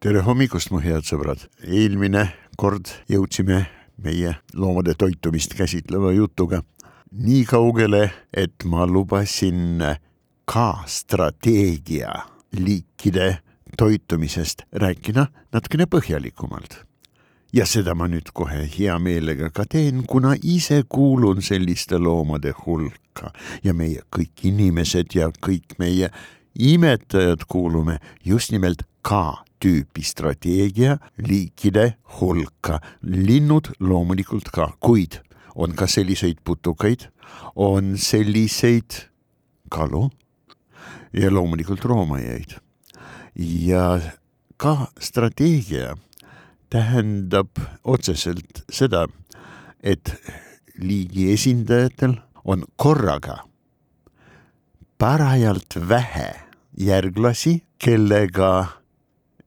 tere hommikust, mu head sõbrad. eelmine kord jõudsime meie loomade toitumist käsitleva jutuga nii kaugele, et ma lubasin ka strateegia liikide toitumisest rääkida natukene põhjalikumalt. ja seda ma nüüd kohe hea meelega ka teen, kuna ise kuulun selliste loomade hulka ja meie kõik inimesed ja kõik meie imetajad kuulume just nimelt ka tüüpi strateegia liikide hulka, linnud loomulikult ka, kuid on ka selliseid putukaid, on selliseid kalu ja loomulikult roomajaid. ja ka strateegia tähendab otseselt seda, et liigi esindajatel on korraga parajalt vähe järglasi, kellega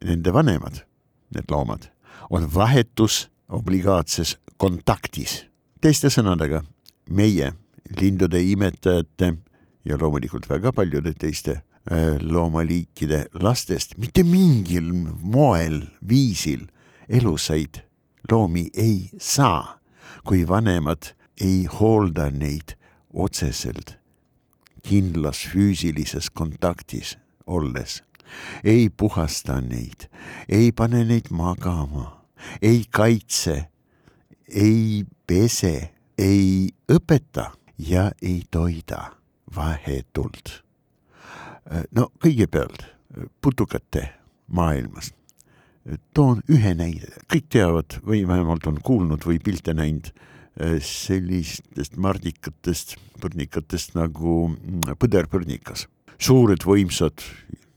nende vanemad, need loomad, on vahetus obligaatses kontaktis. teiste sõnadega, meie lindude imetajate ja loomulikult väga paljude teiste äh, loomaliikide lastest mitte mingil moel, viisil elusaid loomi ei saa, kui vanemad ei hoolda neid otseselt kindlas füüsilises kontaktis olles ei puhasta neid, ei pane neid magama, ei kaitse, ei pese, ei õpeta ja ei toida vahetult. no kõigepealt putukate maailmast. toon ühe näide, kõik teavad või vähemalt on kuulnud või pilte näinud eh, sellistest mardikatest, põrnikatest nagu mm, põderpõrnikas. Suured võimsad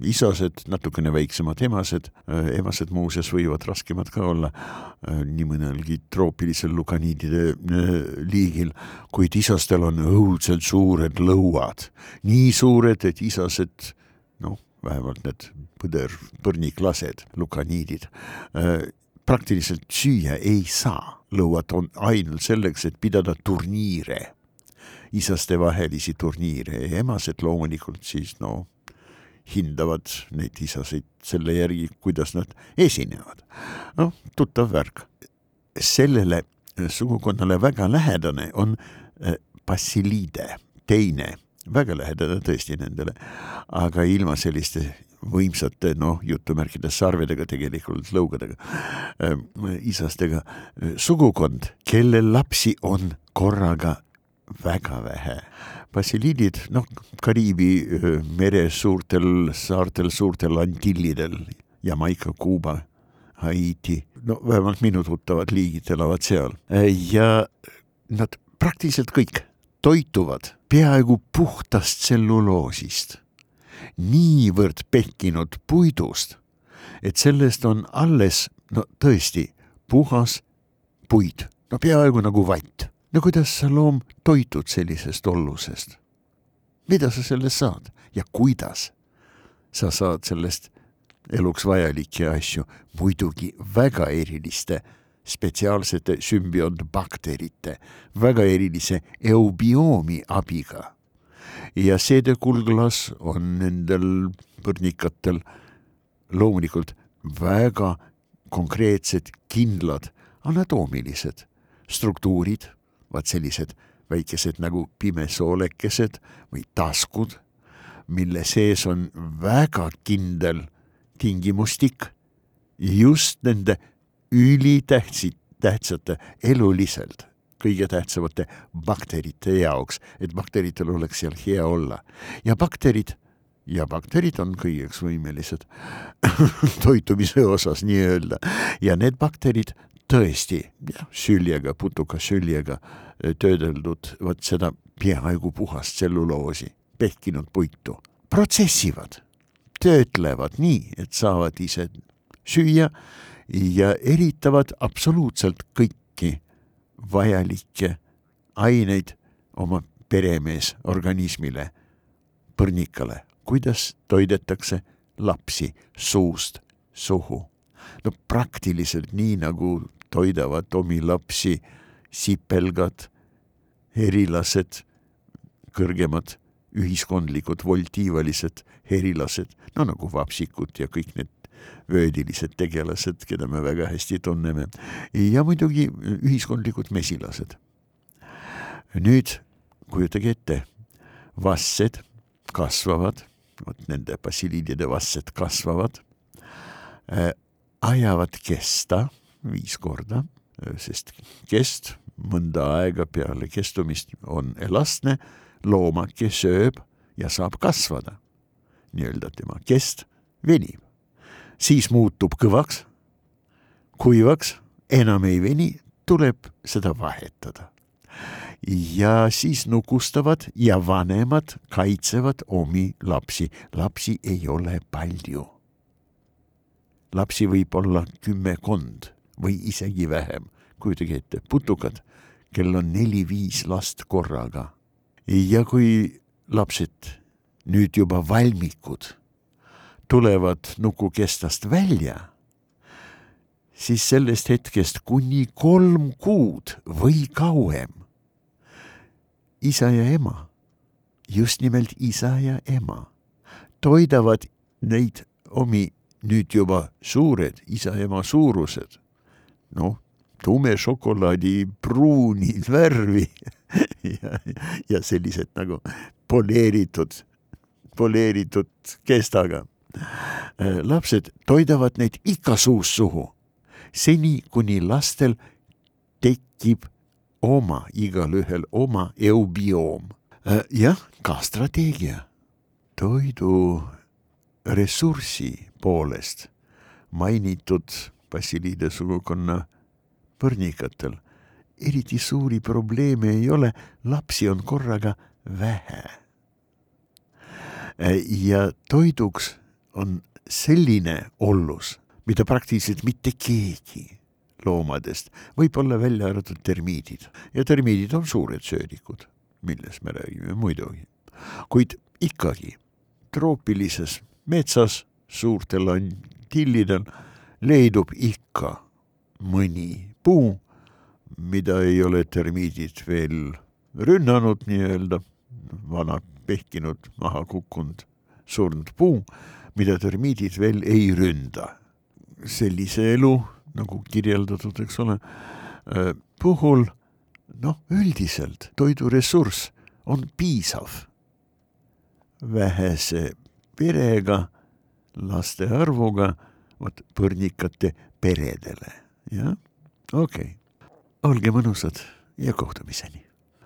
isased, natukene väiksemad emased, äh, emased muuseas võivad raskemad ka olla äh, nii mõnelgi troopilisel lukaniidide äh, liigil, kuid isastel on õudselt suured lõuad, nii suured, et isased noh, vähemalt need põder, põrniklased, lukaniidid, praktiliselt süüa ei saa, lõuad on ainult selleks, et pidada turniire, isastevahelisi turniire ja emased loomulikult siis no hindavad neid isasid selle järgi, kuidas nad esinevad. noh, tuttav värk. sellele sugukonnale väga lähedane on bassiliide, äh, teine, väga lähedane tõesti nendele, aga ilma selliste võimsate, noh, jutumärkides sarvedega tegelikult, lõugadega äh,, isastega äh, sugukond, kelle lapsi on korraga väga vähe. Basiliidid, noh, Kariibi mere suurtel saartel, suurtel Antillidel, Jamaica, Kuuba, Haiti, no vähemalt minu tuttavad liigid elavad seal ja nad praktiliselt kõik toituvad peaaegu puhtast tselluloosist, niivõrd pehkinud puidust, et sellest on alles, no tõesti, puhas puid, no peaaegu nagu vatt no kuidas sa loom toitud sellisest ollusest? mida sa sellest saad ja kuidas sa saad sellest eluks vajalikke asju, muidugi väga eriliste spetsiaalsete sümbiontbakterite, väga erilise eubioomi abiga. ja seedekulglas on nendel põrnikatel loomulikult väga konkreetsed, kindlad anatoomilised struktuurid vaat sellised väikesed nagu pimesoolekesed või taskud, mille sees on väga kindel tingimustik just nende ülitähtsi, tähtsate eluliselt kõige tähtsamate bakterite jaoks, et bakteritel oleks seal hea olla. ja bakterid, ja bakterid on kõigeks võimelised toitumise osas nii-öelda ja need bakterid tõesti jah, süljega, putuka süljega eh, töödeldud vot seda peaaegu puhast tselluloosi, pehkinud puitu, protsessivad, töötlevad nii, et saavad ise süüa ja eritavad absoluutselt kõiki vajalikke aineid oma peremees organismile, põrnikale, kuidas toidetakse lapsi suust suhu. No praktiliselt nii, nagu toidavad omi lapsi sipelgad, herilased, kõrgemad ühiskondlikud voltiivalised herilased, no nagu vapsikud ja kõik need vöödilised tegelased, keda me väga hästi tunneme ja muidugi ühiskondlikud mesilased. nüüd kujutage ette, vassed kasvavad, vot nende bassiliidide vassed kasvavad ajavad kesta viis korda, sest kest mõnda aega peale kestumist on elastne, loomake sööb ja saab kasvada. nii-öelda tema kest venib, siis muutub kõvaks, kuivaks, enam ei veni, tuleb seda vahetada. ja siis nukustavad ja vanemad kaitsevad omi lapsi, lapsi ei ole palju. Lapsi võib olla kümmekond või isegi vähem, kujutage ette, putukad, kel on neli-viis last korraga. ja kui lapsed nüüd juba valmikud tulevad nukukestast välja, siis sellest hetkest kuni kolm kuud või kauem isa ja ema, just nimelt isa ja ema, toidavad neid omi nüüd juba suured isa-ema suurused, noh, tume šokolaadi pruuni värvi ja, ja sellised nagu poleeritud, poleeritud kestaga. lapsed toidavad neid ikka suust suhu, seni kuni lastel tekib oma, igalühel oma eubioom. jah, ka strateegia. toidu ressursi poolest mainitud Bassiliide sugukonna põrnikatel. Eriti suuri probleeme ei ole, lapsi on korraga vähe. ja toiduks on selline ollus, mida praktiliselt mitte keegi loomadest, võib-olla välja arvatud termiidid. Ja termiidid on suured söödikud, millest me räägime muidugi, kuid ikkagi troopilises metsas suurtel antillidel leidub ikka mõni puu, mida ei ole termiidid veel rünnanud nii-öelda, vana pehkinud, maha kukkunud, surnud puu, mida termiidid veel ei ründa. sellise elu, nagu kirjeldatud, eks ole, äh, puhul noh, üldiselt toiduressurss on piisav. vähese perega, laste arvuga, vot põrnikate peredele, jah, okei okay olge mõnusad ja kohtumiseni.